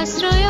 ହିଁ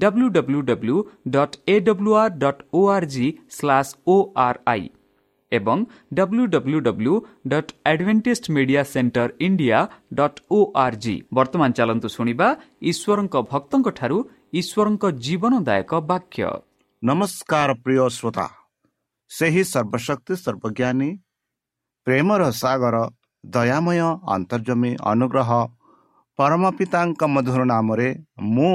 W W W dot A W R dot O R G slash O R I ଏବଂ W W W dot Adventist media centre India dot O R G ବର୍ତ୍ତମାନ ଚାଲନ୍ତୁ ଶୁଣିବା ଈଶ୍ୱରଙ୍କ ଭକ୍ତଙ୍କଠାରୁ ଈଶ୍ୱରଙ୍କ ଜୀବନଦାୟକ ବାକ୍ୟ ନମସ୍କାର ପ୍ରିୟ ଶ୍ରୋତା ସେହି ସର୍ବଶକ୍ତି ସର୍ବଜ୍ଞାନୀ ପ୍ରେମର ସାଗର ଦୟାମୟ ଅନ୍ତର୍ଜମୀ ଅନୁଗ୍ରହ ପରମ ପିତାଙ୍କ ମଧୁର ନାମରେ ମୁଁ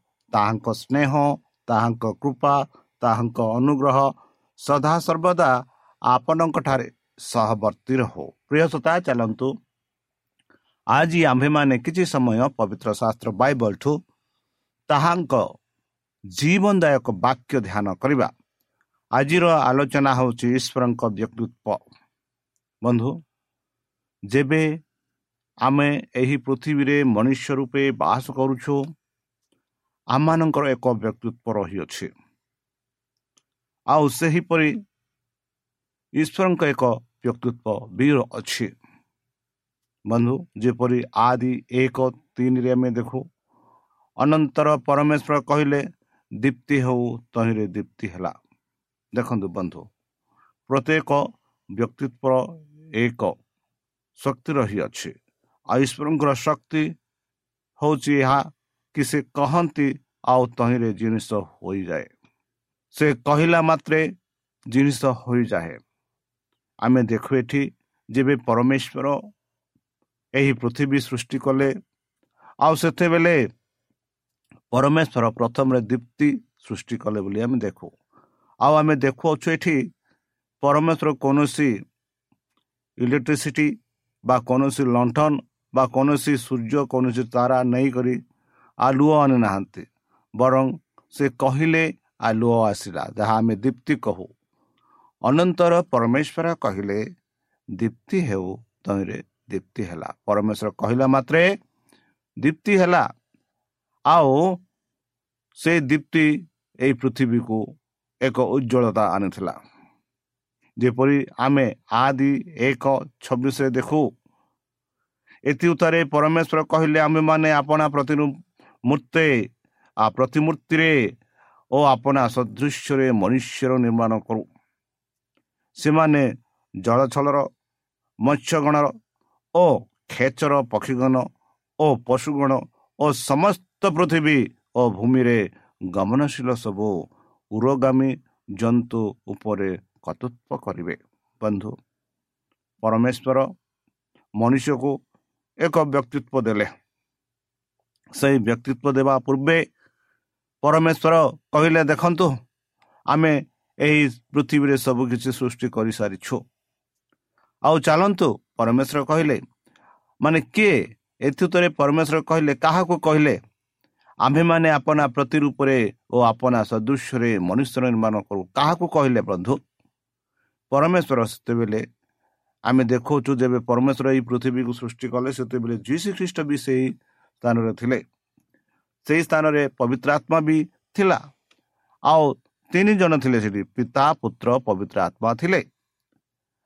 ତାହାଙ୍କ ସ୍ନେହ ତାହାଙ୍କ କୃପା ତାହାଙ୍କ ଅନୁଗ୍ରହ ସଦାସର୍ବଦା ଆପଣଙ୍କଠାରେ ସହବର୍ତ୍ତୀ ରହୁ। ପ୍ରିୟସତା ଚାଲନ୍ତୁ। ଆଜି ଆମ୍ଭେମାନେ କିଛି ସମୟ ପବିତ୍ର ଶାସ୍ତ୍ର ବାଇବଲଠୁ ତାହାଙ୍କ ଜୀବନଦାୟକ ବାକ୍ୟ ଧ୍ୟାନ କରିବା। ଆଜିର ଆଲୋଚନା ହେଉଛି ଈଶ୍ୱରଙ୍କ ବ୍ୟକ୍ତିତ୍ୱ। ବନ୍ଧୁ ଯେବେ ଆମେ ଏହି ପୃଥିବୀରେ ମନୁଷ୍ୟ ରୂପେ ବାସ କରୁଛୁ ଆମମାନଙ୍କର ଏକ ବ୍ୟକ୍ତିତ୍ୱ ରହିଅଛି। ଆଉ ସେହିପରି ଈଶ୍ୱରଙ୍କ ଏକ ବ୍ୟକ୍ତିତ୍ୱ ବି ଅଛି। ବନ୍ଧୁ ଯେପରି ଆଦି ଏକ ତିନିରେ ଆମେ ଦେଖୁ ଅନନ୍ତର ପରମେଶ୍ୱର କହିଲେ ଦୀପ୍ତି ହେଉ ତହିଁରେ ଦୀପ୍ତି ହେଲା। ଦେଖନ୍ତୁ ବନ୍ଧୁ ପ୍ରତ୍ୟେକ ବ୍ୟକ୍ତିତ୍ୱର ଏକ ଶକ୍ତି ରହିଅଛି। ଆଉ ଈଶ୍ୱରଙ୍କର ଶକ୍ତି ହେଉଛି ଏହା କି ସେ କହନ୍ତି ଆଉ ତହିଁରେ ଜିନିଷ ହୋଇଯାଏ। ସେ କହିଲା ମାତ୍ରେ ଜିନିଷ ହୋଇଯାଏ। ଆମେ ଦେଖୁ ଏଠି ଯେବେ ପରମେଶ୍ୱର ଏହି ପୃଥିବୀ ସୃଷ୍ଟି କଲେ ଆଉ ସେତେବେଳେ ପରମେଶ୍ୱର ପ୍ରଥମରେ ଦୀପ୍ତି ସୃଷ୍ଟି କଲେ ବୋଲି ଆମେ ଦେଖୁ। ଆଉ ଆମେ ଦେଖୁଅଛୁ ଏଠି ପରମେଶ୍ୱର କୌଣସି ଇଲେକ୍ଟ୍ରିସିଟି ବା କୌଣସି ଲଣ୍ଠନ ବା କୌଣସି ସୂର୍ଯ୍ୟ କୌଣସି ତାରା ନେଇକରି ଆଲୁଅ ଆଣିନାହାନ୍ତି ବରଂ ସେ କହିଲେ ଆଲୁଅ ଆସିଲା ଯାହା ଆମେ ଦୀପ୍ତି କହୁ। ଅନନ୍ତର ପରମେଶ୍ୱର କହିଲେ ଦୀପ୍ତି ହେଉ ତହିଁରେ ଦୀପ୍ତି ହେଲା। ପରମେଶ୍ୱର କହିଲା ମାତ୍ରେ ଦୀପ୍ତି ହେଲା। ଆଉ ସେ ଦୀପ୍ତି ଏହି ପୃଥିବୀକୁ ଏକ ଉଜ୍ଜଳତା ଆଣିଥିଲା। ଯେପରି ଆମେ ଆଦି ଏକ ଛବିଶରେ ଦେଖୁ ଏଥି ଉତ୍ତରେ ପରମେଶ୍ୱର କହିଲେ ଆମେମାନେ ଆପଣା ପ୍ରତି ମୂର୍ତ୍ତେ ପ୍ରତିମୂର୍ତ୍ତିରେ ଓ ଆପଣା ସଦୃଶ୍ୟରେ ମନୁଷ୍ୟର ନିର୍ମାଣ କରୁ। ସେମାନେ ଜଳଛଳର ମତ୍ସ୍ୟଗଣର ଓ ଖେଚର ପକ୍ଷୀଗଣ ଓ ପଶୁଗଣ ଓ ସମସ୍ତ ପୃଥିବୀ ଓ ଭୂମିରେ ଗମନଶୀଳ ସବୁ ଉରଗାମୀ ଜନ୍ତୁ ଉପରେ କର୍ତ୍ତୃତ୍ୱ କରିବେ। ବନ୍ଧୁ ପରମେଶ୍ୱର ମନୁଷ୍ୟକୁ ଏକ ବ୍ୟକ୍ତିତ୍ୱ ଦେଲେ। ସେହି ବ୍ୟକ୍ତିତ୍ୱ ଦେବା ପୂର୍ବେ ପରମେଶ୍ୱର କହିଲେ ଦେଖନ୍ତୁ ଆମେ ଏହି ପୃଥିବୀରେ ସବୁ କିଛି ସୃଷ୍ଟି କରିସାରିଛୁ ଆଉ ଚାଲନ୍ତୁ ପରମେଶ୍ୱର କହିଲେ ମାନେ କିଏ? ଏଥିରେ ପରମେଶ୍ୱର କହିଲେ କାହାକୁ କହିଲେ? ଆମ୍ଭେମାନେ ଆପଣା ପ୍ରତି ରୂପରେ ଓ ଆପଣା ସଦୃଶ୍ୟରେ ମନୁଷ୍ୟ ନିର୍ମାଣ କରୁ। କାହାକୁ କହିଲେ ବନ୍ଧୁ ପରମେଶ୍ୱର ସେତେବେଳେ ଆମେ ଦେଖାଉଛୁ ଯେବେ ପରମେଶ୍ୱର ଏହି ପୃଥିବୀକୁ ସୃଷ୍ଟି କଲେ ସେତେବେଳେ ଯୀଶୁ ଖ୍ରୀଷ୍ଟ ବି ସେହି ସ୍ଥାନରେ ଥିଲେ। ସେହି ସ୍ଥାନରେ ପବିତ୍ର ଆତ୍ମା ବି ଥିଲା। ଆଉ ତିନି ଜଣ ଥିଲେ ସେଠି। ପିତା ପୁତ୍ର ପବିତ୍ର ଆତ୍ମା ଥିଲେ।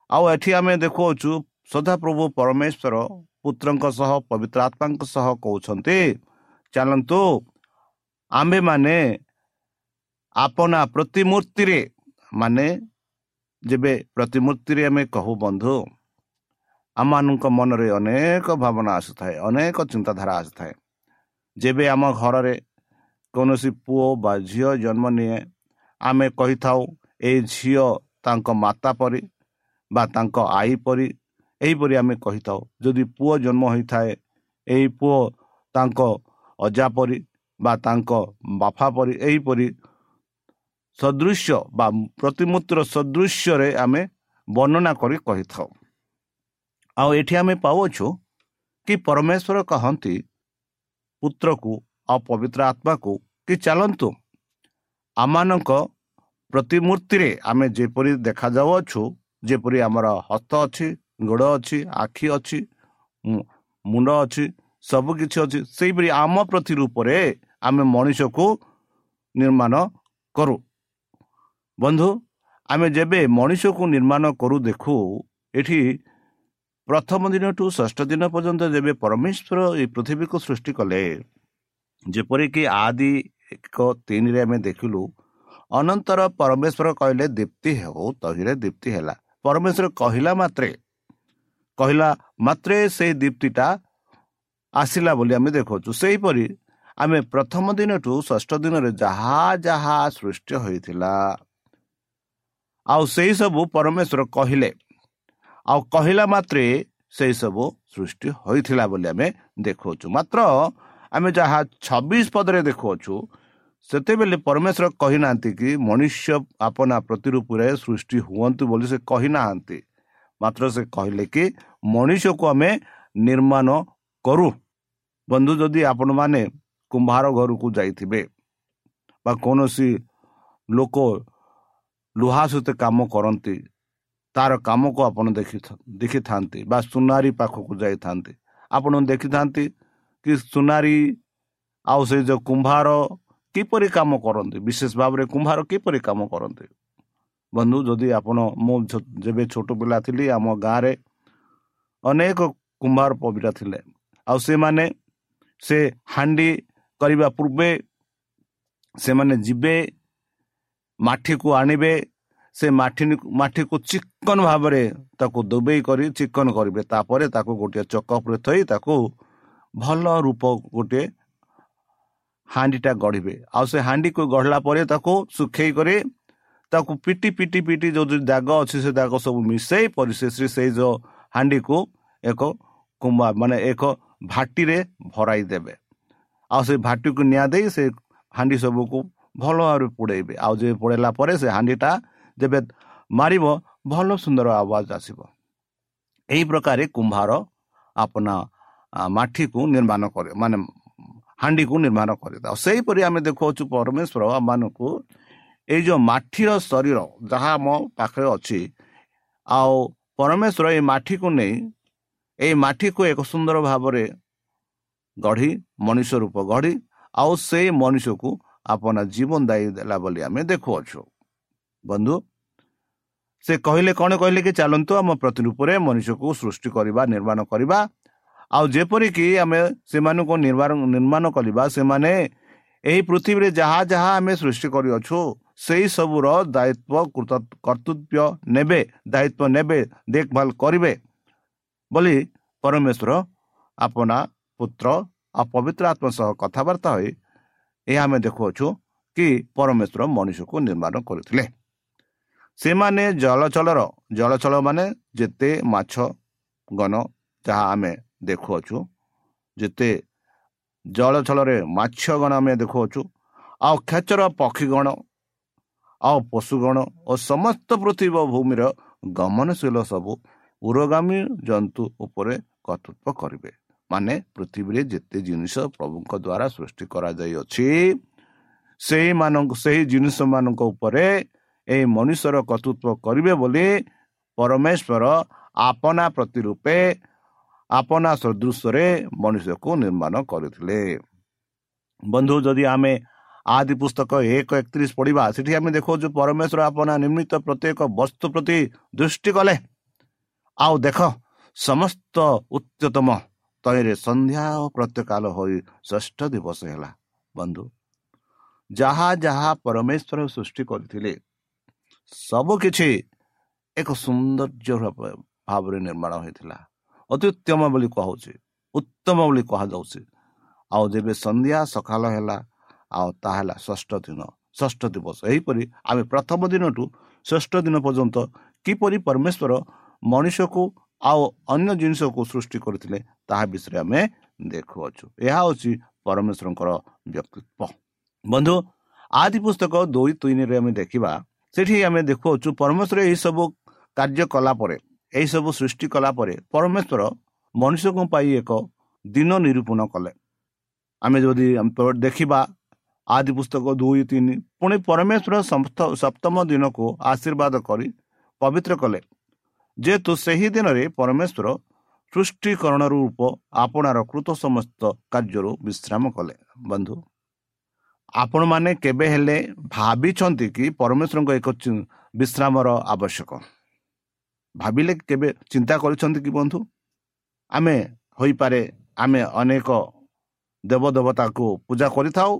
ଆଉ ଏଠି ଆମେ ଦେଖାଉଛୁ ସଦାପ୍ରଭୁ ପରମେଶ୍ୱର ପୁତ୍ରଙ୍କ ସହ ପବିତ୍ର ଆତ୍ମାଙ୍କ ସହ କହୁଛନ୍ତି ଚାଲନ୍ତୁ ଆମ୍ଭେମାନେ ଆପଣା ପ୍ରତିମୂର୍ତ୍ତିରେ ମାନେ ଯେବେ ପ୍ରତିମୂର୍ତ୍ତିରେ ଆମେ କହୁ ବନ୍ଧୁ ଆମମାନଙ୍କ ମନରେ ଅନେକ ଭାବନା ଆସିଥାଏ ଅନେକ ଚିନ୍ତାଧାରା ଆସିଥାଏ। ଯେବେ ଆମ ଘରରେ କୌଣସି ପୁଅ ବା ଝିଅ ଜନ୍ମ ନିଏ ଆମେ କହିଥାଉ ଏଇ ଝିଅ ତାଙ୍କ ମାତା ପରି ବା ତାଙ୍କ ଆଈ ପରି ଏହିପରି ଆମେ କହିଥାଉ। ଯଦି ପୁଅ ଜନ୍ମ ହୋଇଥାଏ ଏହି ପୁଅ ତାଙ୍କ ଅଜା ପରି ବା ତାଙ୍କ ବାପା ପରି ଏହିପରି ସଦୃଶ୍ୟ ବା ପ୍ରତିମୂର୍ତ୍ତିର ସଦୃଶ୍ୟରେ ଆମେ ବର୍ଣ୍ଣନା କରି କହିଥାଉ। ଆଉ ଏଠି ଆମେ ପାଉଅଛୁ କି ପରମେଶ୍ୱର କହନ୍ତି ପୁତ୍ରକୁ ଆଉ ପବିତ୍ର ଆତ୍ମାକୁ କି ଚାଲନ୍ତୁ ଆମମାନଙ୍କ ପ୍ରତିମୂର୍ତ୍ତିରେ ଆମେ ଯେପରି ଦେଖାଯାଉଅଛୁ ଯେପରି ଆମର ହସ୍ତ ଅଛି ଗୋଡ଼ ଅଛି ଆଖି ଅଛି ମୁଣ୍ଡ ଅଛି ସବୁ କିଛି ଅଛି ସେହିପରି ଆମ ପ୍ରତି ରୂପରେ ଆମେ ମଣିଷକୁ ନିର୍ମାଣ କରୁ। ବନ୍ଧୁ ଆମେ ଯେବେ ମଣିଷକୁ ନିର୍ମାଣ କରୁ ଦେଖୁ ଏଠି ପ୍ରଥମ ଦିନଠୁ ଷଷ୍ଠ ଦିନ ପର୍ଯ୍ୟନ୍ତ ଯେବେ ପରମେଶ୍ୱର ଏହି ପୃଥିବୀକୁ ସୃଷ୍ଟି କଲେ ଯେପରିକି ଆଦି ଏକ ତିନିରେ ଆମେ ଦେଖିଲୁ ଅନନ୍ତର ପରମେଶ୍ୱର କହିଲେ ଦୀପ୍ତି ହେଉ ତହିଁରେ ଦୀପ୍ତି ହେଲା। ପରମେଶ୍ୱର କହିଲା ମାତ୍ରେ କହିଲା ମାତ୍ରେ ସେଇ ଦୀପ୍ତିଟା ଆସିଲା ବୋଲି ଆମେ ଦେଖାଉଛୁ ସେହିପରି ଆମେ ପ୍ରଥମ ଦିନଠୁ ଷଷ୍ଠ ଦିନରେ ଯାହା ଯାହା ସୃଷ୍ଟି ହୋଇଥିଲା ଆଉ ସେଇ ସବୁ ପରମେଶ୍ୱର କହିଲେ। ଆଉ କହିଲା ମାତ୍ରେ ସେଇ ସବୁ ସୃଷ୍ଟି ହୋଇଥିଲା ବୋଲି ଆମେ ଦେଖାଉଛୁ। ମାତ୍ର ଆମେ ଯାହା ଛବିଶ ପଦରେ ଦେଖାଉଛୁ ସେତେବେଳେ ପରମେଶ୍ୱର କହିନାହାନ୍ତି କି ମନୁଷ୍ୟ ଆପନା ପ୍ରତିରୂପରେ ସୃଷ୍ଟି ହୁଅନ୍ତୁ ବୋଲି ସେ କହିନାହାନ୍ତି। ମାତ୍ର ସେ କହିଲେ କି ମଣିଷକୁ ଆମେ ନିର୍ମାଣ କରୁ। ବନ୍ଧୁ ଯଦି ଆପଣମାନେ କୁମ୍ଭାର ଘରକୁ ଯାଇଥିବେ ବା କୌଣସି ଲୋକ ଲୁହା ସହିତ କାମ କରନ୍ତି ତାର କାମକୁ ଆପଣ ଦେଖି ଦେଖିଥାନ୍ତି ବା ସୁନାରୀ ପାଖକୁ ଯାଇଥାନ୍ତି। ଆପଣ ଦେଖିଥାନ୍ତି କି ସୁନାରୀ ଆଉ ସେ ଯେଉଁ କୁମ୍ଭାର କିପରି କାମ କରନ୍ତି ବିଶେଷ ଭାବରେ କୁମ୍ଭାର କିପରି କାମ କରନ୍ତି। ବନ୍ଧୁ ଯଦି ଆପଣ ମୁଁ ଯେବେ ଛୋଟ ପିଲା ଥିଲି ଆମ ଗାଁରେ ଅନେକ କୁମ୍ଭାର ପବିରା ଥିଲେ। ଆଉ ସେମାନେ ସେ ହାଣ୍ଡି କରିବା ପୂର୍ବେ ସେମାନେ ଯିବେ ମାଠିକୁ ଆଣିବେ ସେ ମାଠି ମାଠିକୁ ଚିକନ ଭାବରେ ତାକୁ ଦୁବେଇ କରି ଚିକନ କରିବେ। ତାପରେ ତାକୁ ଗୋଟିଏ ଚକ ଉପରେ ଥୋଇ ତାକୁ ଭଲ ରୂପ ଗୋଟିଏ ହାଣ୍ଡିଟା ଗଢ଼ିବେ। ଆଉ ସେ ହାଣ୍ଡିକୁ ଗଢ଼ିଲା ପରେ ତାକୁ ଶୁଖେଇ କରି ତାକୁ ପିଟି ପିଟି ପିଟି ଯେଉଁ ଦାଗ ଅଛି ସେ ଦାଗ ସବୁ ମିଶାଇ ପରିଶେଷରେ ସେଇ ଯେଉଁ ହାଣ୍ଡିକୁ ଏକ କୁମ୍ବା ମାନେ ଏକ ଭାଟିରେ ଭରାଇ ଦେବେ। ଆଉ ସେ ଭାଟିକୁ ନିଆଁ ଦେଇ ସେ ହାଣ୍ଡି ସବୁକୁ ଭଲ ଭାବରେ ପୋଡ଼େଇବେ। ଆଉ ଯେ ପୋଡ଼େଇଲା ପରେ ସେ ହାଣ୍ଡିଟା ଯେବେ ମାରିବ ଭଲ ସୁନ୍ଦର ଆବାଜ ଆସିବ। ଏହି ପ୍ରକାର କୁମ୍ଭାର ଆପଣା ମାଠିକୁ ନିର୍ମାଣ କରେ ମାନେ ହାଣ୍ଡିକୁ ନିର୍ମାଣ କରିଥାଉ ସେହିପରି ଆମେ ଦେଖାଉଛୁ ପରମେଶ୍ୱର ଆମମାନଙ୍କୁ ଏଇ ଯେଉଁ ମାଠିର ଶରୀର ଯାହା ଆମ ପାଖରେ ଅଛି ଆଉ ପରମେଶ୍ୱର ଏଇ ମାଠିକୁ ନେଇ ଏଇ ମାଠିକୁ ଏକ ସୁନ୍ଦର ଭାବରେ ଗଢ଼ି ମଣିଷ ରୂପ ଗଢ଼ି ଆଉ ସେଇ ମଣିଷକୁ ଆପଣ ଜୀବନ ଦାୟୀ ଦେଲା ବୋଲି ଆମେ ଦେଖୁଅଛୁ। ବନ୍ଧୁ ସେ କହିଲେ କ'ଣ? କହିଲେ କି ଚାଲନ୍ତୁ ଆମ ପ୍ରତିରୂପରେ ମଣିଷକୁ ସୃଷ୍ଟି କରିବା ନିର୍ମାଣ କରିବା। ଆଉ ଯେପରିକି ଆମେ ସେମାନଙ୍କୁ ନିର୍ମାଣ ନିର୍ମାଣ କରିବା ସେମାନେ ଏହି ପୃଥିବୀରେ ଯାହା ଯାହା ଆମେ ସୃଷ୍ଟି କରିଅଛୁ ସେଇ ସବୁର ଦାୟିତ୍ୱ କର୍ତ୍ତବ୍ୟ ନେବେ ଦାୟିତ୍ୱ ନେବେ ଦେଖଭାଲ କରିବେ ବୋଲି ପରମେଶ୍ୱର ଆପଣା ପୁତ୍ର ଆଉ ପବିତ୍ର ଆତ୍ମା ସହ କଥାବାର୍ତ୍ତା ହୋଇ ଏହା ଆମେ ଦେଖୁଅଛୁ କି ପରମେଶ୍ୱର ମଣିଷକୁ ନିର୍ମାଣ କରିଥିଲେ। ସେମାନେ ଜଳଚଳର ଜଳଚଳ ମାନେ ଯେତେ ମାଛ ଗଣ ଯାହା ଆମେ ଦେଖୁଅଛୁ ଯେତେ ଜଳଛଳରେ ମାଛ ଗଣ ଆମେ ଦେଖୁଅଛୁ ଆଉ କ୍ଷେଚର ପକ୍ଷୀଗଣ ଆଉ ପଶୁଗଣ ଓ ସମସ୍ତ ପୃଥିବୀ ଭୂମିର ଗମନଶୀଳ ସବୁ ଉରଗାମୀ ଜନ୍ତୁ ଉପରେ କର୍ତ୍ତୃତ୍ୱ କରିବେ। ମାନେ ପୃଥିବୀରେ ଯେତେ ଜିନିଷ ପ୍ରଭୁଙ୍କ ଦ୍ୱାରା ସୃଷ୍ଟି କରାଯାଇଅଛି ସେଇମାନଙ୍କୁ ସେହି ଜିନିଷ ମାନଙ୍କ ଉପରେ ଏହି ମନୁଷ୍ୟର କର୍ତ୍ତୃତ୍ୱ କରିବେ ବୋଲି ପରମେଶ୍ୱର ଆପନା ପ୍ରତି ରୂପେ ଆପନା ସଦୃଶ୍ୟରେ ମନୁଷ୍ୟକୁ ନିର୍ମାଣ କରିଥିଲେ। ବନ୍ଧୁ ଯଦି ଆମେ ଆଦି ପୁସ୍ତକ ଏକ ଏକତିରିଶ ପଢିବା ସେଠି ଆମେ ଦେଖାଉଛୁ ପରମେଶ୍ୱର ଆପନା ନିର୍ମିତ ପ୍ରତ୍ୟେକ ବସ୍ତୁ ପ୍ରତି ଦୃଷ୍ଟି କଲେ। ଆଉ ଦେଖ ସମସ୍ତ ଉଚ୍ଚତମ ତୈରେ ସନ୍ଧ୍ୟା ଓ ପ୍ରତ୍ୟେକାଳ ହୋଇ ଷଷ୍ଠ ଦିବସ ହେଲା। ବନ୍ଧୁ ଯାହା ଯାହା ପରମେଶ୍ୱର ସୃଷ୍ଟି କରିଥିଲେ ସବୁ କିଛି ଏକ ସୌନ୍ଦର୍ଯ୍ୟ ଭାବରେ ନିର୍ମାଣ ହୋଇଥିଲା। ଅତି ଉତ୍ତମ ବୋଲି କୁହାଉଛି ଉତ୍ତମ ବୋଲି କୁହାଯାଉଛି। ଆଉ ଯେବେ ସନ୍ଧ୍ୟା ସକାଳ ହେଲା ଆଉ ତାହା ହେଲା ଷଷ୍ଠ ଦିନ ଷଷ୍ଠ ଦିବସ। ଏହିପରି ଆମେ ପ୍ରଥମ ଦିନଠୁ ଷଷ୍ଠ ଦିନ ପର୍ଯ୍ୟନ୍ତ କିପରି ପରମେଶ୍ୱର ମଣିଷକୁ ଆଉ ଅନ୍ୟ ଜିନିଷକୁ ସୃଷ୍ଟି କରିଥିଲେ ତାହା ବିଷୟରେ ଆମେ ଦେଖୁଅଛୁ। ଏହା ହେଉଛି ପରମେଶ୍ୱରଙ୍କର ବ୍ୟକ୍ତିତ୍ୱ। ବନ୍ଧୁ ଆଦି ପୁସ୍ତକ ଦୁଇ ତିନିରେ ଆମେ ଦେଖିବା ସେଠି ଆମେ ଦେଖୁଅଛୁ ପରମେଶ୍ୱର ଏହିସବୁ କାର୍ଯ୍ୟ କଲା ପରେ ଏହିସବୁ ସୃଷ୍ଟି କଲା ପରେ ପରମେଶ୍ୱର ମଣିଷଙ୍କ ପାଇଁ ଏକ ଦିନ ନିରୂପଣ କଲେ। ଆମେ ଯଦି ଦେଖିବା ଆଦି ପୁସ୍ତକ ଦୁଇ ତିନି ପୁଣି ପରମେଶ୍ୱର ସପ୍ତମ ଦିନକୁ ଆଶୀର୍ବାଦ କରି ପବିତ୍ର କଲେ ଯେହେତୁ ସେହି ଦିନରେ ପରମେଶ୍ୱର ସୃଷ୍ଟିକରଣ ରୂପ ଆପଣାର କୃତ ସମସ୍ତ କାର୍ଯ୍ୟରୁ ବିଶ୍ରାମ କଲେ। ବନ୍ଧୁ ଆପଣମାନେ କେବେ ହେଲେ ଭାବିଛନ୍ତି କି ପରମେଶ୍ୱରଙ୍କ ଏକ ବିଶ୍ରାମର ଆବଶ୍ୟକ? ଭାବିଲେ କେବେ ଚିନ୍ତା କରିଛନ୍ତି କି ବନ୍ଧୁ? ଆମେ ହୋଇପାରେ ଆମେ ଅନେକ ଦେବଦେବତାକୁ ପୂଜା କରିଥାଉ।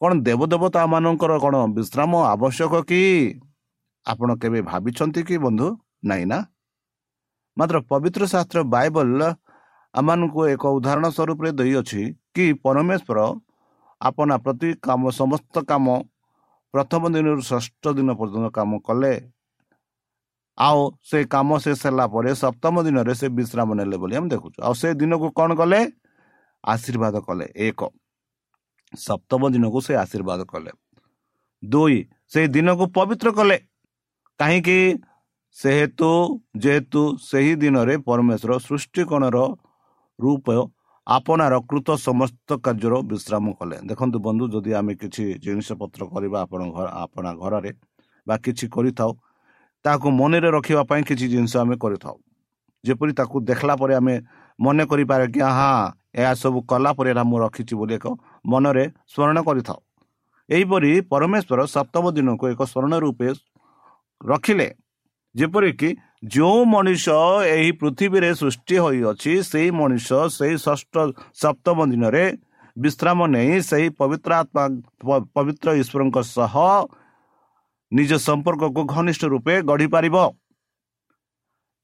କ'ଣ ଦେବଦେବତା ମାନଙ୍କର କ'ଣ ବିଶ୍ରାମ ଆବଶ୍ୟକ କି? ଆପଣ କେବେ ଭାବିଛନ୍ତି କି ବନ୍ଧୁ? ନାଇଁ ନା? ମାତ୍ର ପବିତ୍ର ଶାସ୍ତ୍ର ବାଇବଲ ଆମମାନଙ୍କୁ ଏକ ଉଦାହରଣ ସ୍ୱରୂପରେ ଦେଇଅଛି କି ପରମେଶ୍ୱର ଆପଣ ପ୍ରତି କାମ ସମସ୍ତ କାମ ପ୍ରଥମ ଦିନରୁ ଷଷ୍ଠ ଦିନ ପର୍ଯ୍ୟନ୍ତ କାମ କଲେ। ଆଉ ସେ କାମ ଶେଷ ହେଲା ପରେ ସପ୍ତମ ଦିନରେ ସେ ବିଶ୍ରାମ ନେଲେ ବୋଲି ଆମେ ଦେଖୁଛୁ। ଆଉ ସେ ଦିନକୁ କ'ଣ କଲେ? ଆଶୀର୍ବାଦ କଲେ। ଏକ ସପ୍ତମ ଦିନକୁ ସେ ଆଶୀର୍ବାଦ କଲେ। ଦୁଇ ସେଇ ଦିନକୁ ପବିତ୍ର କଲେ। କାହିଁକି? ସେହେତୁ ଯେହେତୁ ସେହି ଦିନରେ ପରମେଶ୍ୱର ସୃଷ୍ଟିକୋଣର ରୂପ ଆପଣାର କୃତ ସମସ୍ତ କାର୍ଯ୍ୟର ବିଶ୍ରାମ କଲେ। ଦେଖନ୍ତୁ ବନ୍ଧୁ ଯଦି ଆମେ କିଛି ଜିନିଷପତ୍ର କରିବା ଆପଣ ଆପଣା ଘରରେ ବା କିଛି କରିଥାଉ ତାହାକୁ ମନରେ ରଖିବା ପାଇଁ କିଛି ଜିନିଷ ଆମେ କରିଥାଉ। ଯେପରି ତାକୁ ଦେଖିଲା ପରେ ଆମେ ମନେ କରିପାରେ କି ହଁ ଏହା ସବୁ କଲା ପରେ ଏହା ମୁଁ ରଖିଛି ବୋଲି ଏକ ମନରେ ସ୍ମରଣ କରିଥାଉ। ଏହିପରି ପରମେଶ୍ୱର ସପ୍ତମ ଦିନକୁ ଏକ ସ୍ମରଣ ରୂପେ ରଖିଲେ। ଯେପରିକି ଯେଉଁ ମଣିଷ ଏହି ପୃଥିବୀରେ ସୃଷ୍ଟି ହୋଇଅଛି ସେଇ ମଣିଷ ସେଇ ଷଷ୍ଠ ସପ୍ତମ ଦିନରେ ବିଶ୍ରାମ ନେଇ ସେହି ପବିତ୍ର ଆତ୍ମା ପବିତ୍ର ଈଶ୍ୱରଙ୍କ ସହ ନିଜ ସମ୍ପର୍କକୁ ଘନିଷ୍ଠ ରୂପେ ଗଢ଼ିପାରିବ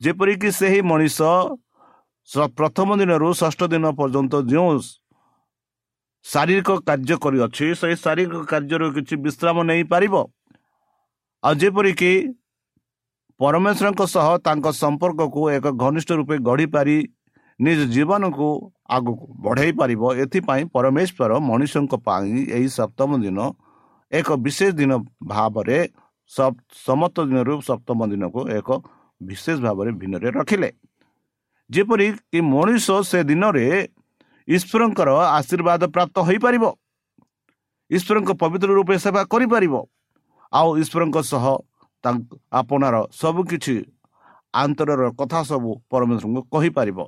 ଯେପରିକି ସେହି ମଣିଷ ପ୍ରଥମ ଦିନରୁ ଷଷ୍ଠ ଦିନ ପର୍ଯ୍ୟନ୍ତ ଯେଉଁ ଶାରୀରିକ କାର୍ଯ୍ୟ କରିଅଛି ସେହି ଶାରୀରିକ କାର୍ଯ୍ୟରୁ କିଛି ବିଶ୍ରାମ ନେଇପାରିବ ଆଉ ଯେପରିକି ପରମେଶ୍ୱରଙ୍କ ସହ ତାଙ୍କ ସମ୍ପର୍କକୁ ଏକ ଘନିଷ୍ଠ ରୂପେ ଗଢ଼ିପାରି ନିଜ ଜୀବନକୁ ଆଗକୁ ବଢ଼ାଇ ପାରିବ। ଏଥିପାଇଁ ପରମେଶ୍ୱର ମଣିଷଙ୍କ ପାଇଁ ଏହି ସପ୍ତମ ଦିନ ଏକ ବିଶେଷ ଦିନ ଭାବରେ ସମସ୍ତ ଦିନରୁ ସପ୍ତମ ଦିନକୁ ଏକ ବିଶେଷ ଭାବରେ ଭିନ୍ନରେ ରଖିଲେ। ଯେପରି କି ମଣିଷ ସେ ଦିନରେ ଈଶ୍ୱରଙ୍କର ଆଶୀର୍ବାଦ ପ୍ରାପ୍ତ ହୋଇପାରିବ। ଈଶ୍ୱରଙ୍କ ପବିତ୍ର ରୂପେ ସେବା କରିପାରିବ। ଆଉ ଈଶ୍ୱରଙ୍କ ସହ ଆପଣାର ସବୁକିଛି ଆନ୍ତରର କଥା ସବୁ ପରମେଶ୍ୱରଙ୍କୁ କହିପାରିବ।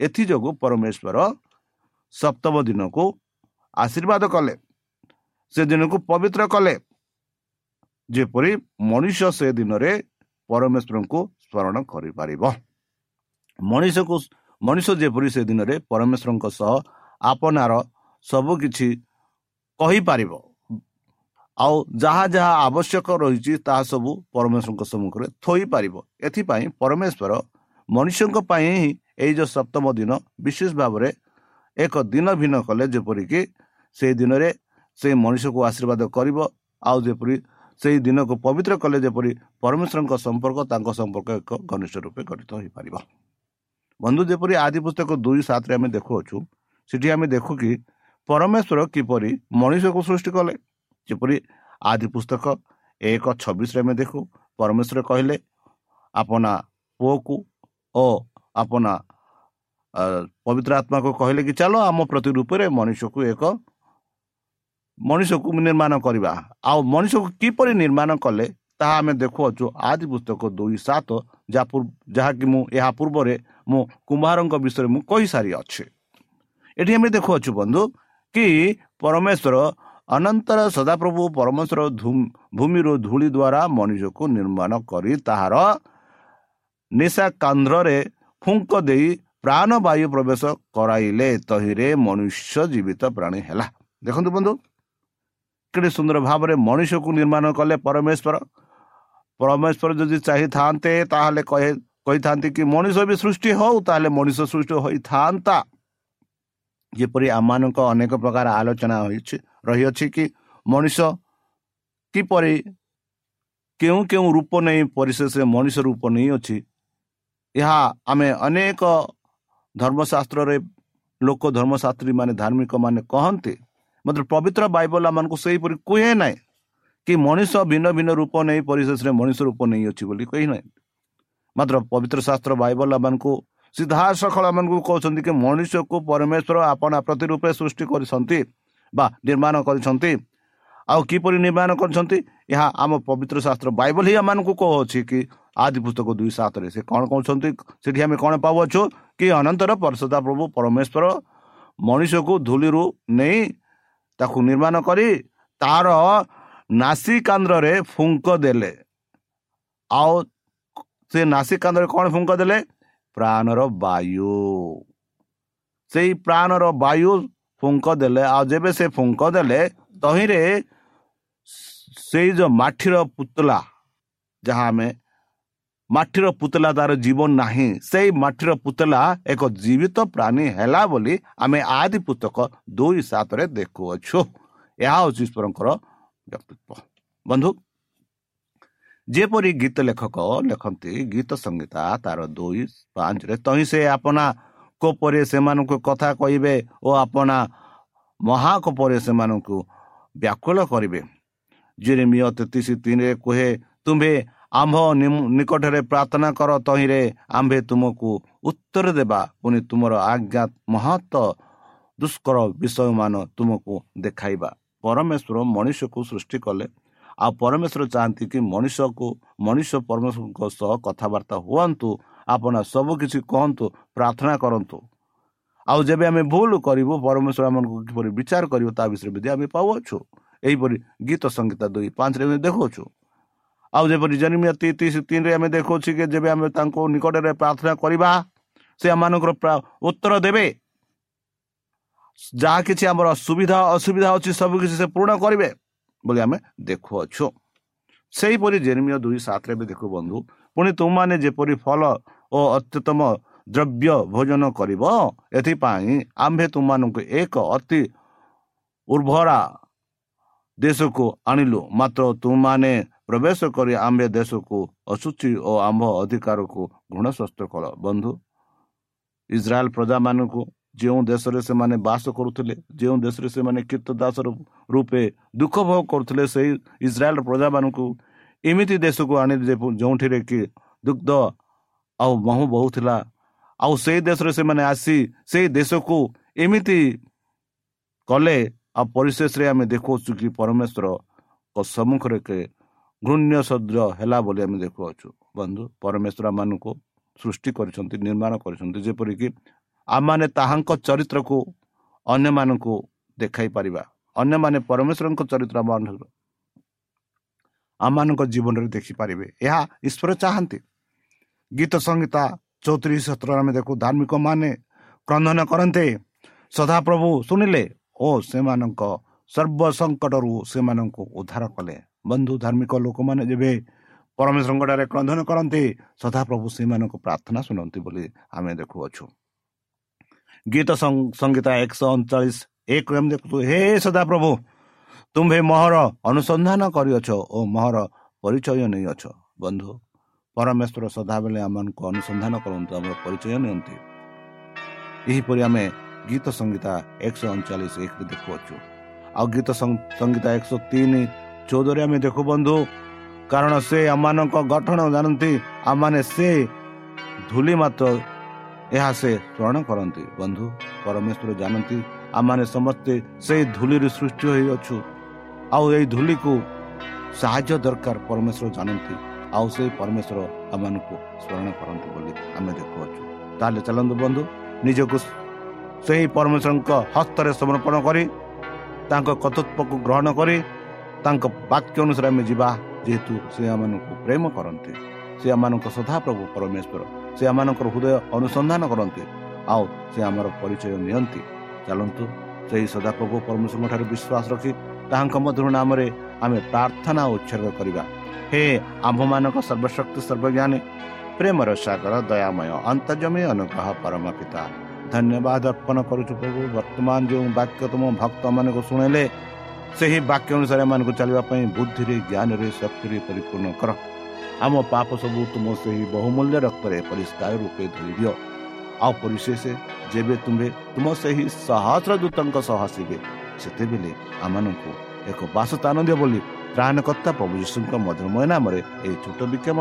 ଏଥିଯୋଗୁଁ ପରମେଶ୍ୱର ସପ୍ତମ ଦିନକୁ ଆଶୀର୍ବାଦ କଲେ। ସେ ଦିନକୁ ପବିତ୍ର କଲେ। ଯେପରି ମଣିଷ ସେ ଦିନରେ ପରମେଶ୍ୱରଙ୍କୁ ସ୍ମରଣ କରିପାରିବ। ମଣିଷକୁ ମଣିଷ ଯେପରି ସେ ଦିନରେ ପରମେଶ୍ୱରଙ୍କ ସହ ଆପଣାର ସବୁକିଛି କହିପାରିବ। ଆଉ ଯାହା ଯାହା ଆବଶ୍ୟକ ରହିଛି ତାହା ସବୁ ପରମେଶ୍ୱରଙ୍କ ସମ୍ମୁଖରେ ଥୋଇପାରିବ। ଏଥିପାଇଁ ପରମେଶ୍ୱର ମଣିଷଙ୍କ ପାଇଁ ହିଁ ଏଇ ଯେଉଁ ସପ୍ତମ ଦିନ ବିଶେଷ ଭାବରେ ଏକ ଦିନ ଭିନ୍ନ କଲେ ଯେପରିକି ସେଇ ଦିନରେ ସେଇ ମଣିଷକୁ ଆଶୀର୍ବାଦ କରିବ ଆଉ ଯେପରି ସେଇ ଦିନକୁ ପବିତ୍ର କଲେ ଯେପରି ପରମେଶ୍ୱରଙ୍କ ସମ୍ପର୍କ ତାଙ୍କ ସମ୍ପର୍କ ଏକ ଘନିଷ୍ଠ ରୂପେ ଗଠିତ ହୋଇପାରିବ। ବନ୍ଧୁ ଯେପରି ଆଦି ପୁସ୍ତକ ଦୁଇ ସାତରେ ଆମେ ଦେଖୁଅଛୁ ସେଠି ଆମେ ଦେଖୁ କି ପରମେଶ୍ୱର କିପରି ମଣିଷକୁ ସୃଷ୍ଟି କଲେ ଯେପରି ଆଦି ପୁସ୍ତକ ଏକ ଛବିଶରେ ଆମେ ଦେଖୁ ପରମେଶ୍ୱର କହିଲେ ଆପଣା ପୁଅକୁ ଓ ଆପଣା ପବିତ୍ର ଆତ୍ମାକୁ କହିଲେ କି ଚାଲ ଆମ ପ୍ରତି ରୂପରେ ମଣିଷକୁ ଏକ ମଣିଷକୁ ନିର୍ମାଣ କରିବା। ଆଉ ମଣିଷକୁ କିପରି ନିର୍ମାଣ କଲେ ତାହା ଆମେ ଦେଖୁଅଛୁ ଆଦି ପୁସ୍ତକ ଦୁଇ ସାତ ଯାହା ଯାହାକି ମୁଁ ଏହା ପୂର୍ବରେ ମୁଁ କୁମ୍ଭାରଙ୍କ ବିଷୟରେ ମୁଁ କହିସାରିଅଛି ଏଠି ଆମେ ଦେଖୁଅଛୁ ବନ୍ଧୁ କି ପରମେଶ୍ୱର ଅନନ୍ତର ସଦାପ୍ରଭୁ ପରମେଶ୍ୱର ଭୂମିରୁ ଧୂଳି ଦ୍ୱାରା ମଣିଷକୁ ନିର୍ମାଣ କରି ତାହାର ନିଶା କାନ୍ଧ୍ରରେ ଫୁଙ୍କ ଦେଇ ପ୍ରାଣବାୟୁ ପ୍ରବେଶ କରାଇଲେ ତହିଁରେ ମନୁଷ୍ୟ ଜୀବିତ ପ୍ରାଣୀ ହେଲା। ଦେଖନ୍ତୁ ବନ୍ଧୁ କେତେ ସୁନ୍ଦର ଭାବରେ ମଣିଷକୁ ନିର୍ମାଣ କଲେ ପରମେଶ୍ୱର। ପରମେଶ୍ୱର ଯଦି ଚାହିଁଥାନ୍ତେ ତାହେଲେ କହିଥାନ୍ତି କି ମଣିଷ ବି ସୃଷ୍ଟି ହଉ ତାହେଲେ ମଣିଷ ସୃଷ୍ଟି ହୋଇଥାନ୍ତା। ଯେପରି ଆମମାନଙ୍କ ଅନେକ ପ୍ରକାର ଆଲୋଚନା ହୋଇଛି। ରହିଅଛି କି? ମଣିଷ କିପରି କେଉଁ କେଉଁ ରୂପ ନେଇ ପରିଶେଷରେ ମଣିଷ ରୂପ ନେଇଅଛି? ଏହା ଆମେ ଅନେକ ଧର୍ମଶାସ୍ତ୍ରରେ ଲୋକ ଧର୍ମଶାସ୍ତ୍ରୀ ମାନେ ଧାର୍ମିକ ମାନେ କହନ୍ତି। ମାତ୍ର ପବିତ୍ର ବାଇବଲ ଆମମାନଙ୍କୁ ସେହିପରି କୁହେ ନାହିଁ କି ମଣିଷ ଭିନ୍ନ ଭିନ୍ନ ରୂପ ନେଇ ପରିଶେଷରେ ମଣିଷ ରୂପ ନେଇଅଛି ବୋଲି କହିନାହିଁ ମାତ୍ର ପବିତ୍ର ଶାସ୍ତ୍ର ବାଇବଲ ଆମମାନଙ୍କୁ ସିଧାସଖଳ ମାନଙ୍କୁ କହୁଛନ୍ତି କି ମଣିଷକୁ ପରମେଶ୍ୱର ଆପଣା ପ୍ରତି ରୂପେ ସୃଷ୍ଟି କରିଛନ୍ତି। ବା ନିର୍ମାଣ କରିଛନ୍ତି। ଆଉ କିପରି ନିର୍ମାଣ କରିଛନ୍ତି? ଏହା ଆମ ପବିତ୍ର ଶାସ୍ତ୍ର ବାଇବଲ ହିଁ ଆମମାନଙ୍କୁ କହୁଅଛି କି ଆଦି ପୁସ୍ତକ ଦୁଇ ସାତରେ ସେ କ'ଣ କହୁଛନ୍ତି? ସେଠି ଆମେ କ'ଣ ପାଉଅଛୁ? କି ଅନନ୍ତର ପରିଷଦା ପ୍ରଭୁ ପରମେଶ୍ୱର ମଣିଷକୁ ଧୂଳିରୁ ନେଇ ତାକୁ ନିର୍ମାଣ କରି ତାର ନାସିକାନ୍ଦ୍ରରେ ଫୁଙ୍କ ଦେଲେ। ଆଉ ସେ ନାସିକାନ୍ଦ୍ରରେ କ'ଣ ଫୁଙ୍କ ଦେଲେ? ପ୍ରାଣର ବାୟୁ। ସେଇ ପ୍ରାଣର ବାୟୁ ଫୁଙ୍କ ଦେଲେ ଆଉ ଯେବେ ସେ ଫୁଙ୍କ ଦେଲେ ତହିଁରେ ସେଇ ଯେଉଁ ମାଠିର ପୁତଲା ଯାହା ଆମେ ମାଠିର ପୁତଲା ତାର ଜୀବନ ନାହିଁ ସେଇ ମାଠିର ପୁତଲା ଏକ ଜୀବିତ ପ୍ରାଣୀ ହେଲା ବୋଲି ଆମେ ଆଦି ପୁସ୍ତକ ଦୁଇ ସାତରେ ଦେଖୁଅଛୁ। ଏହା ହେଉଛି ଈଶ୍ୱରଙ୍କର ବ୍ୟକ୍ତିତ୍ୱ। ବନ୍ଧୁ ଯେପରି ଗୀତ ଲେଖକ ଲେଖନ୍ତି ଗୀତ ସଂଗୀତା ତାର ଦୁଇ ପାଞ୍ଚରେ ତହିଁ ସେ ଆପଣା କୋପରେ ସେମାନଙ୍କୁ କଥା କହିବେ ଓ ଆପଣା ମହାକୋପରେ ସେମାନଙ୍କୁ ବ୍ୟାକୁଳ କରିବେ। ଜିରିମିୟ ତେତିଶ ତିନିରେ କୁହେ ତୁମ୍ଭେ ଆମ୍ଭ ନିକଟରେ ପ୍ରାର୍ଥନା କର ତହିଁରେ ଆମ୍ଭେ ତୁମକୁ ଉତ୍ତର ଦେବା। ପୁଣି ତୁମର ଆଜ୍ଞା ମହତ ଦୁଷ୍କର ବିଷୟମାନ ତୁମକୁ ଦେଖାଇବା। ପରମେଶ୍ୱର ମଣିଷକୁ ସୃଷ୍ଟି କଲେ। ଆଉ ପରମେଶ୍ୱର ଚାହାନ୍ତି କି ମଣିଷକୁ ମଣିଷ ପରମେଶ୍ୱରଙ୍କ ସହ କଥାବାର୍ତ୍ତା ହୁଅନ୍ତୁ ଆପଣ ସବୁକିଛି କୁହନ୍ତୁ ପ୍ରାର୍ଥନା କରନ୍ତୁ ଆଉ ଯେବେ ଆମେ ଭୁଲ କରିବୁ ପରମେଶ୍ୱର ଆମକୁ କିପରି ବିଚାର କରିବ ତା ବିଷୟରେ ବି ଆମେ ପାଉଅଛୁ ଏହିପରି ଗୀତ ସଂଗୀତ ଦୁଇ ପାଞ୍ଚରେ ଆମେ ଦେଖାଉଛୁ ଆଉ ଯେପରି ଜନ୍ମିୟ ତିରିଶ ତିନିରେ ଆମେ ଦେଖାଉଛୁ କି ଯେବେ ଆମେ ତାଙ୍କୁ ନିକଟରେ ପ୍ରାର୍ଥନା କରିବା ସେ ଆମମାନଙ୍କର ଉତ୍ତର ଦେବେ ଯାହା କିଛି ଆମର ସୁବିଧା ଅସୁବିଧା ଅଛି ସବୁ କିଛି ସେ ପୂରଣ କରିବେ ବୋଲି ଆମେ ଦେଖୁଅଛୁ ସେହିପରି ଜେର୍ମିୟ ଦୁଇ ସାତରେ ବି ଦେଖୁ ବନ୍ଧୁ ପୁଣି ତୁମମାନେ ଯେପରି ଫଳ ଓ ଅତ୍ୟୁତ୍ତମ ଦ୍ରବ୍ୟ ଭୋଜନ କରିବ। ଏଥିପାଇଁ ଆମ୍ଭେ ତୁମମାନଙ୍କୁ ଏକ ଅତି ଉର୍ବରା ଦେଶକୁ ଆଣିଲୁ। ମାତ୍ର ତୁମମାନେ ପ୍ରବେଶ କରି ଆମ୍ଭେ ଦେଶକୁ ଅଶୁଚି ଓ ଆମ୍ଭ ଅଧିକାରକୁ ଘୃଣସ୍ୱସ୍ତ କଳ ବନ୍ଧୁ ଇସ୍ରାଏଲ ପ୍ରଜାମାନଙ୍କୁ ଯେଉଁ ଦେଶରେ ସେମାନେ ବାସ କରୁଥିଲେ ଯେଉଁ ଦେଶରେ ସେମାନେ କୀର୍ତ୍ତ ଦାସ ରୂପେ ଦୁଃଖ ଭୋଗ କରୁଥିଲେ ସେଇ ଇସ୍ରାଏଲ ପ୍ରଜାମାନଙ୍କୁ ଏମିତି ଦେଶକୁ ଆଣି ଯେଉଁଠିରେ କି ଦୁଗ୍ଧ ଆଉ ମହୁ ବହୁଥିଲା ଆଉ ସେଇ ଦେଶରେ ସେମାନେ ଆସି ସେଇ ଦେଶକୁ ଏମିତି କଲେ ଆଉ ପରିଶେଷରେ ଆମେ ଦେଖାଉଛୁ କି ପରମେଶ୍ୱରଙ୍କ ସମ୍ମୁଖରେ କେ ଘୃଣ୍ୟ ସଦ୍ର ହେଲା ବୋଲି ଆମେ ଦେଖୁଅଛୁ। ବନ୍ଧୁ ପରମେଶ୍ୱର ମାନଙ୍କୁ ସୃଷ୍ଟି କରିଛନ୍ତି ନିର୍ମାଣ କରିଛନ୍ତି ଯେପରିକି ଆମମାନେ ତାହାଙ୍କ ଚରିତ୍ରକୁ ଅନ୍ୟମାନଙ୍କୁ ଦେଖାଇ ପାରିବା। ଅନ୍ୟମାନେ ପରମେଶ୍ୱରଙ୍କ ଚରିତ୍ର ଆମମାନଙ୍କ ଜୀବନରେ ଦେଖିପାରିବେ। ଏହା ଈଶ୍ୱର ଚାହାନ୍ତି। ଗୀତ ସଂହିତା ଚଉତିରିଶ ସତର ଆମେ ଦେଖୁ ଧାର୍ମିକ ମାନେ କ୍ରନ୍ଦନ କରନ୍ତେ। ସଦାପ୍ରଭୁ ଶୁଣିଲେ ଓ ସେମାନଙ୍କ ସର୍ବ ସଙ୍କଟରୁ ସେମାନଙ୍କୁ ଉଦ୍ଧାର କଲେ। ବନ୍ଧୁ ଧାର୍ମିକ ଲୋକମାନେ ଯେବେ ପରମେଶ୍ୱରଙ୍କଠାରେ କ୍ରନ୍ଦନ କରନ୍ତି ସଦାପ୍ରଭୁ ସେମାନଙ୍କୁ ପ୍ରାର୍ଥନା ଶୁଣନ୍ତି ବୋଲି ଆମେ ଦେଖୁଅଛୁ। ଗୀତ ସଂଗୀତା ଏକଶହ ଅଣଚାଳିଶ ଏକ ଆମେ ଦେଖୁଛୁ। ହେ ସଦାପ୍ରଭୁ ତୁମ୍ଭେ ମହର ଅନୁସନ୍ଧାନ କରିଅଛ ଓ ମହର ପରିଚୟ ନେଇଅଛ। ବନ୍ଧୁ ପରମେଶ୍ୱର ସଦାବେଳେ ଆମମାନଙ୍କୁ ଅନୁସନ୍ଧାନ କରନ୍ତୁ ଆମର ପରିଚୟ ନିଅନ୍ତି। ଏହିପରି ଆମେ ଗୀତ ସଂଗୀତା ଏକଶହ ଅଣଚାଳିଶ ଏକରେ ଦେଖୁଅଛୁ। ଆଉ ଗୀତ ସଂଗୀତା ଏକଶହ ତିନି ଚଉଦରେ ଆମେ ଦେଖୁ ବନ୍ଧୁ କାରଣ ସେ ଆମମାନଙ୍କ ଗଠନ ଜାଣନ୍ତି ଆମମାନେ ସେ ଧୂଳି ମାତ୍ର ଏହା ସେ ସ୍ମରଣ କରନ୍ତି। ବନ୍ଧୁ ପରମେଶ୍ୱର ଜାଣନ୍ତି ଆମମାନେ ସମସ୍ତେ ସେଇ ଧୂଳିରୁ ସୃଷ୍ଟି ହୋଇଅଛୁ। ଆଉ ଏଇ ଧୂଳିକୁ ସାହାଯ୍ୟ ଦରକାର ପରମେଶ୍ୱର ଜାଣନ୍ତି। ଆଉ ସେଇ ପରମେଶ୍ୱର ଆମମାନଙ୍କୁ ସ୍ମରଣ କରନ୍ତି ବୋଲି ଆମେ ଦେଖୁଅଛୁ। ତାହେଲେ ଚାଲନ୍ତୁ ବନ୍ଧୁ ନିଜକୁ ସେହି ପରମେଶ୍ୱରଙ୍କ ହସ୍ତରେ ସମର୍ପଣ କରି ତାଙ୍କ କର୍ତ୍ତୃତ୍ୱକୁ ଗ୍ରହଣ କରି ତାଙ୍କ ବାକ୍ୟ ଅନୁସାରେ ଆମେ ଯିବା ଯେହେତୁ ସେ ଆମମାନଙ୍କୁ ପ୍ରେମ କରନ୍ତି। ସେ ଆମମାନଙ୍କ ସଦାପ୍ରଭୁ ପରମେଶ୍ୱର। ସେ ଆମମାନଙ୍କର ହୃଦୟ ଅନୁସନ୍ଧାନ କରନ୍ତି ଆଉ ସେ ଆମର ପରିଚୟ ନିଅନ୍ତି। ଚାଲନ୍ତୁ ସେହି ସଦାପ୍ରଭୁ ପରମେଶ୍ୱରଙ୍କ ଠାରେ ବିଶ୍ୱାସ ରଖି ତାହାଙ୍କ ମଧୁର ନାମରେ ଆମେ ପ୍ରାର୍ଥନା ଉତ୍ସର୍ଗ କରିବା। ହେ ଆମ୍ଭମାନଙ୍କ ସର୍ବଶକ୍ତି ସର୍ବଜ୍ଞାନୀ ପ୍ରେମର ସାଗର ଦୟାମୟ ଅନ୍ତର୍ଜମୀ ଅନୁଗ୍ରହ ପରମ ପିତା ଧନ୍ୟବାଦ ଅର୍ପଣ କରୁଛୁ ପ୍ରଭୁ ବର୍ତ୍ତମାନ ଯେଉଁ ବାକ୍ୟ ତୁମ ଭକ୍ତମାନଙ୍କୁ ଶୁଣିଲେ ସେହି ବାକ୍ୟ ଅନୁସାରେ ଏମାନଙ୍କୁ ଚାଲିବା ପାଇଁ ବୁଦ୍ଧିରେ ଜ୍ଞାନରେ ଶକ୍ତିରେ ପରିପୂର୍ଣ୍ଣ କର ଆମ ପାପ ସବୁ ତୁମ ସେହି ବହୁମୂଲ୍ୟ ରକ୍ତରେ ପରିଷ୍କାର ରୂପେ ଧୋଇ ଦିଅ ଆଉ ପରିଶେଷ ଯେବେ ତୁମେ ତୁମ ସେହି ସହସ୍ର ଦୂତଙ୍କ ସହ ଆସିବେ ସେତେବେଳେ ଆମମାନଙ୍କୁ ଏକ ବାସସ୍ଥାନ ଦିଅ ବୋଲି ত্ৰাণকৰ্তা প্ৰভু যীশু মধুৰময় নামেৰে এই ছোট বিক্ষোভ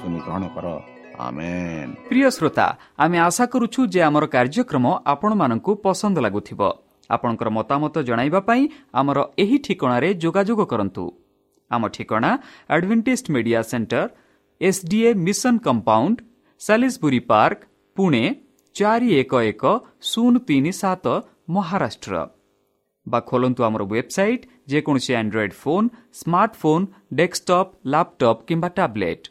শুনি গ্ৰহণ কৰ প্ৰিয় শ্ৰোতা আমি আশা কৰো যে আমাৰ কাৰ্যক্ৰম আপোনাক পচন্দ লাগু আপোনাৰ মতামত জনাইব আমাৰ এই ঠিকনাৰে যোগাযোগ কৰো আম ঠিকনা Adventist media centre S D A mission compound চাি park Pune চাৰি এক এক শূন্য তিনি সাত মহাৰাষ্ট্ৰ বা খোলন্তু আমাৰ ৱেবছাইট ଯେକୌଣସି android phone smartphone desktop laptop କିମ୍ବା ଟ୍ୟାବ୍ଲେଟ୍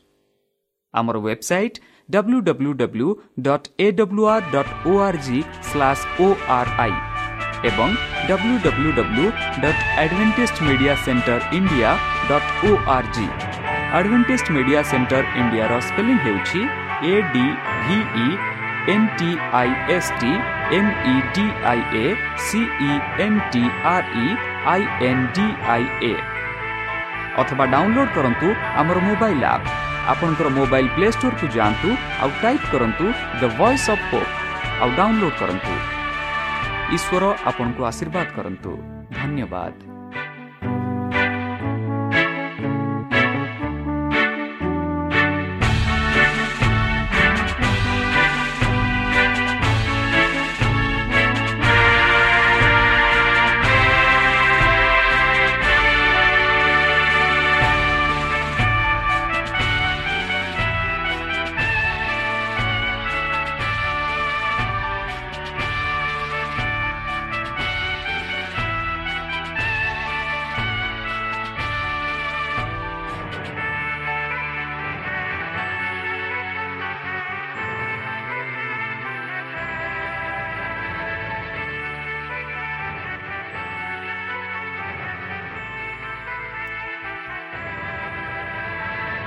ଆମର website W W W dot A W R dot O R G slash O R I ଏବଂ W W W dot Adventist media centre India dot O R G Adventist media centre ଇଣ୍ଡିଆର spelling ହେଉଛି A D V E N T I S T M E D I A C E N T R E I N D I A ଅଥବା download କରନ୍ତୁ ଆମର mobile app ଆପଣଙ୍କର mobile play ଷ୍ଟୋରକୁ ଯାଆନ୍ତୁ ଆଉ type କରନ୍ତୁ the voice of hope ଆଉ download କରନ୍ତୁ। ଈଶ୍ୱର ଆପଣଙ୍କୁ ଆଶୀର୍ବାଦ କରନ୍ତୁ। ଧନ୍ୟବାଦ।